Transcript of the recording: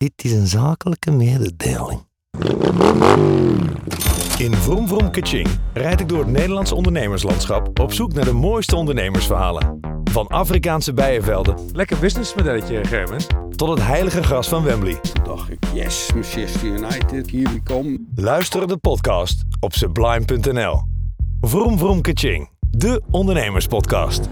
Dit is een zakelijke mededeling. In Vroom Vroom Kaching rijd ik door het Nederlandse ondernemerslandschap op zoek naar de mooiste ondernemersverhalen. Van Afrikaanse bijenvelden Lekker businessmodelletje, Germans. tot het heilige gras van Wembley. dacht ik, yes, Manchester United, hier we come. Luister de podcast op sublime.nl. Vroom Vroom Kaching, de ondernemerspodcast.